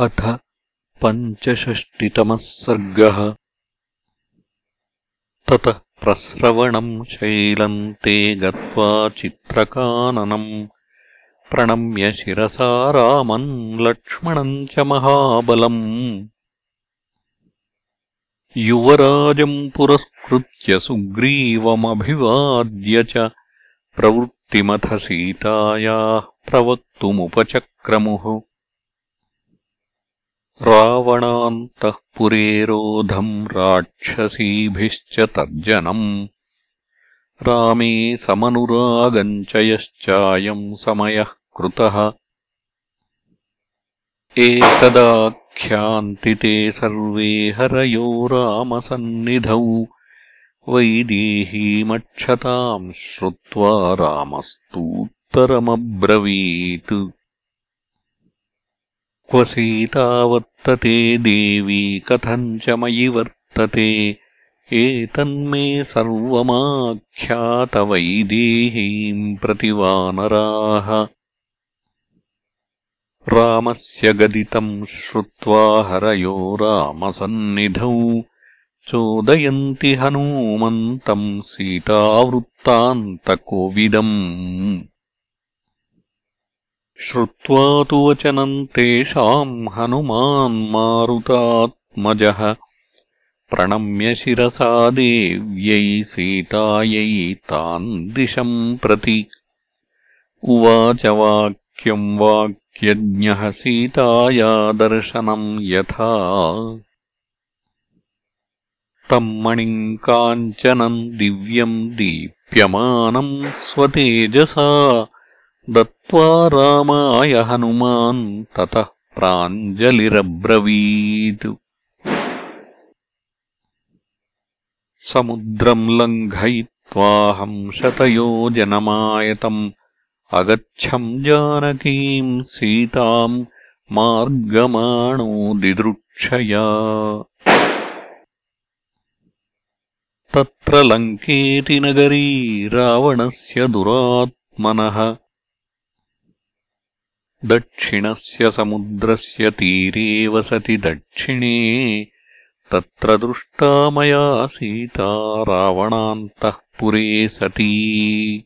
अथ पञ्चषष्टितमः सर्गः। ततः प्रस्रवणम् शैलम् ते गत्वा चित्रकाननम् प्रणम्य शिरसा रामम् लक्ष्मणम् च महाबलम्। युवराजम् पुरस्कृत्य सुग्रीवमभिवाद्य च प्रवृत्तिमथ सीतायाः प्रवक्तुमुपचक्रमुः रावणान्तःपुरेरोधम् राक्षसीभिश्च तर्जनम्। रामे समनुरागम् च यश्चायम् समयः कृतः। एतदाख्यान्तिते सर्वे हरयो रामसन्निधौ। वैदेहीमक्षताम् श्रुत्वा रामस्तूत्तरमब्रवीत् क्व सीता वर्तते देवी च मयि वर्तते? एतन्मे सर्वमाख्यातवैदेहीम् प्रतिवानराः। रामस्य गदितम् श्रुत्वा हरयो रामसन्निधौ। चोदयन्ति हनूमन्तम् सीतावृत्तान्तकोविदम् श्रुत्वा तु वचनम् तेषाम् हनुमान्मारुतात्मजः प्रणम्य शिरसा देव्यै सीतायै तान् दिशम् प्रति। उवाच वाक्यम् वाक्यज्ञः सीताया दर्शनम् यथा। तम् मणिम् काञ्चनम् दिव्यम् दीप्यमानम् स्वतेजसा दत्त्वा रामाय हनुमान् ततः प्राञ्जलिरब्रवीत्। समुद्रम् लङ्घयित्वाहम् शतयोजनमायतम् अगच्छम् जानकीम् सीताम् मार्गमाणो दिदृक्षया तत्र लङ्केति नगरी रावणस्य दुरात्मनः दक्षिणस्य समुद्रस्य तीरे वसति दक्षिणे तत्र दृष्टा मया सीता रावणान्तःपुरे सती।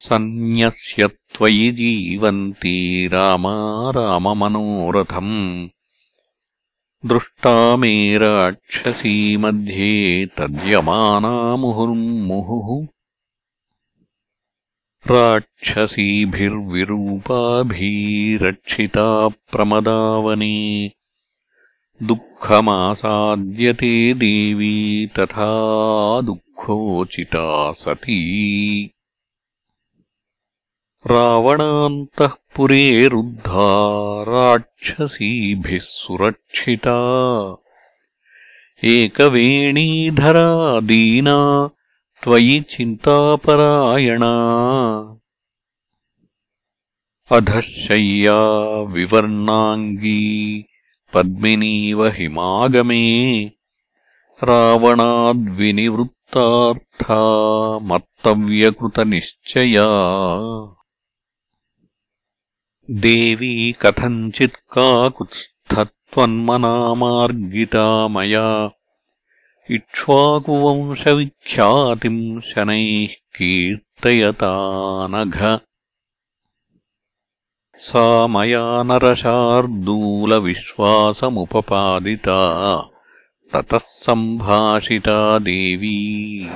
सन्न्यस्य त्वयि जीवन्ती रामा राममनोरथम्। दृष्टा मे राक्षसी मध्ये तद्यमाना मुहुर्मुहुः राक्षसीभिर्विरूपाभिरक्षिता प्रमदावने दुःखमासाद्यते देवी तथा दुःखोचिता सती। रावणान्तःपुरे रुद्धा राक्षसीभिः सुरक्षिता। एकवेणीधरा दीना त्वयि चिन्तापरायणा। अधःशय्या विवर्णाङ्गी पद्मिनीव हिमागमे। रावणाद्विनिवृत्तार्था मत्तव्यकृतनिश्चया देवी कथञ्चित्काकुत्स्थत्वन्मनामार्गिता मया इक्ष्वाकुवंशविख्यातिम् शनैः कीर्तयतानघ। सा मया नरशार्दूलविश्वासमुपपादिता ततः सम्भाषिता देवी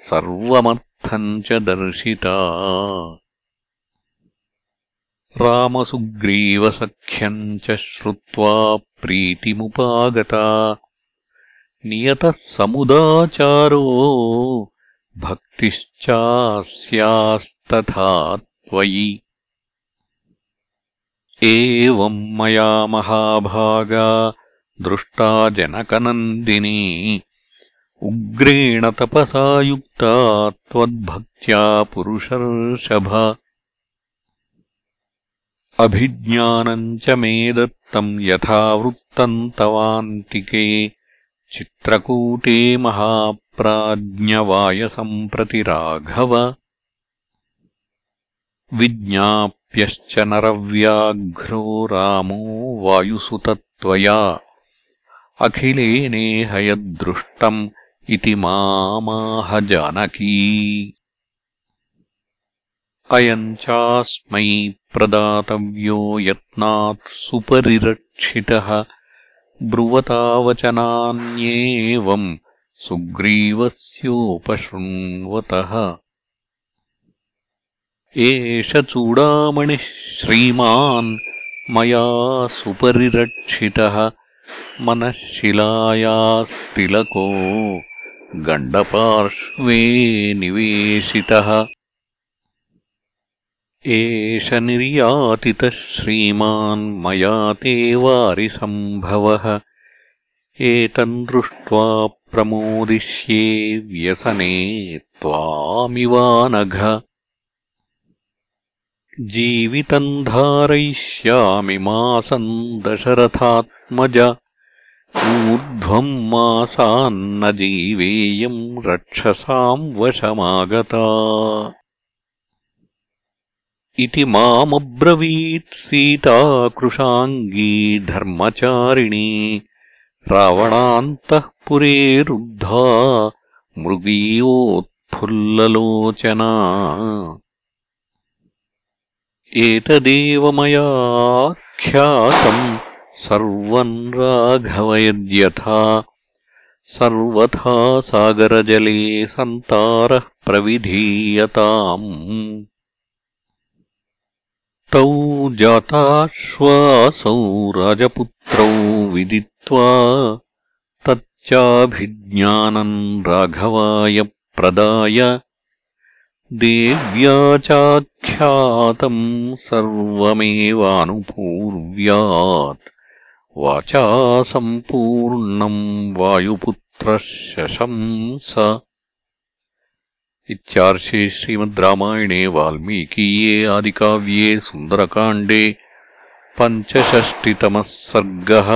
सर्वमर्थम् च दर्शिता। रामसुग्रीवसख्यम् च श्रुत्वा प्रीतिमुपागता नियतः समुदाचारो भक्तिश्चास्यास्तथा त्वयि। एवम् मया महाभागा दृष्टा जनकनन्दिनी। उग्रेण तपसा युक्ता त्वद्भक्त्या पुरुषर्षभ। अभिज्ञानम् च मे दत्तम् यथावृत्तम् तवान्तिके चित्रकूटे महाप्राज्ञवायसम् प्रति राघव। विज्ञाप्य प्राप्यश्च नरव्याघ्रो रामो वायुसुतत्वया अखिलेनेह यद्दृष्टम् इति मामाह जानकी। अयम् चास्मै प्रदातव्यो यत्नात् सुपरिरक्षितः ब्रुवतावचनान्येवम् सुग्रीवस्योपशृण्वतः। एष चूडामणिः श्रीमान् मया सुपरिरक्षितः। मनःशिलायास्तिलको गण्डपार्श्वे निवेशितः एष निर्यातितः श्रीमान् मया ते वारिसम्भवः। एतम् दृष्ट्वा प्रमोदिष्ये व्यसने त्वामिवानघ। जीवितम् धारयिष्यामि मासम् दशरथात्मज। ऊर्ध्वम् मासान्न जीवेयम् रक्षसाम् वशमागता इति मामब्रवीत् सीता कृशाङ्गी धर्मचारिणी रावणान्तःपुरे रुद्धा मृगीयोत्फुल्ललोचना। एतदेव मयाख्यातम् सर्वम् राघवयद्यथा। सर्वथा सागरजले सन्तारः प्रविधीयताम् तौ जाताश्वासौ राजपुत्रौ विदित्वा तच्चाभिज्ञानम् राघवाय प्रदाय देव्या चाख्यातम् सर्वमेवानुपूर्व्यात् वाचा सम्पूर्णम् वायुपुत्रः शशंस इत्यार्षे श्रीमद् रामायणे वाल्मीकीये आदिकाव्ये सुन्दरकाण्डे पञ्चषष्टितमः सर्गः